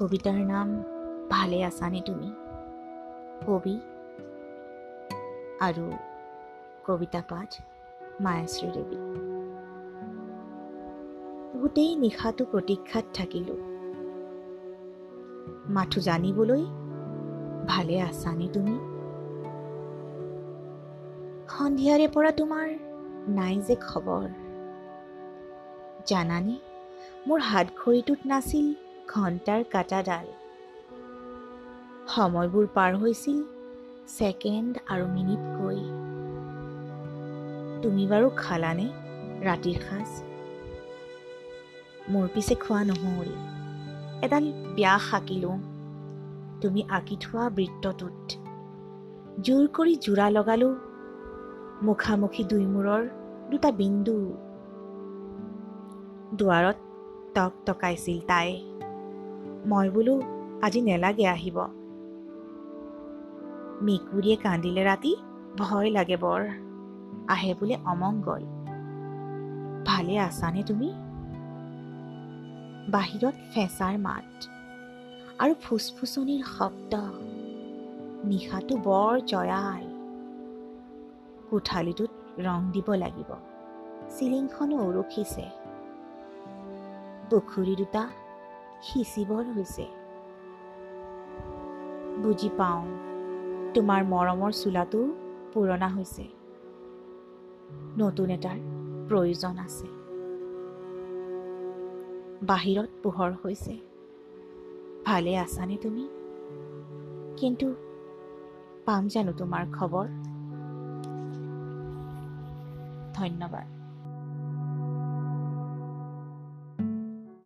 কবিতাৰ নাম ভালে আছানে তুমি? কবি আৰু কবিতা পাঠ মায়াশ্ৰী দেৱী। গোটেই নিশাটো প্ৰতীক্ষাত থাকিলোঁ। মাথো জানিবলৈ ভালে আছানে তুমি? সন্ধিয়াৰে পৰা তোমাৰ নাই যে খবৰ। জানানে মোৰ হাত ঘড়ীটোত নাছিল ঘণ্টাৰ কাটাডাল। সময়বোৰ পাৰ হৈছিল ছেকেণ্ড আৰু মিনিটকৈ। তুমি বাৰু খালানে ৰাতিৰ সাজ? মোৰ পিছে খোৱা নহ'ল। এডাল ব্যাস আঁকিলোঁ তুমি আঁকি থোৱা বৃত্তটোত। জোৰ কৰি যোৰা লগালোঁ। মুখামুখি দুইমূৰৰ দুটা বিন্দু। দুৱাৰত টক টকাইছিল তাই। মই বোলো আজি নেলাগে আহিব। মেকুৰীয়ে কান্দিলে ৰাতি ভয় লাগে বৰ। আহে বোলে অমংগল ভালে আছানে তুমি? বাহিৰত ফেঁচাৰ মাত আৰু ফুচফুচনিৰ শব্দ। নিশাটো বৰ জয়াল। কোঠালিটোত ৰং দিব লাগিব। চিলিংখনো উৰখিছে। পুখুৰী দুটা সিঁচিবৰ হৈছে। বুজি পাওঁ তোমাৰ মৰমৰ চোলাটো পুৰণা হৈছে। নতুন এটাৰ প্ৰয়োজন আছে। বাহিৰত পোহৰ হৈছে। ভালে আছানে তুমি? কিন্তু পাম জানো তোমাৰ খবৰ? ধন্যবাদ।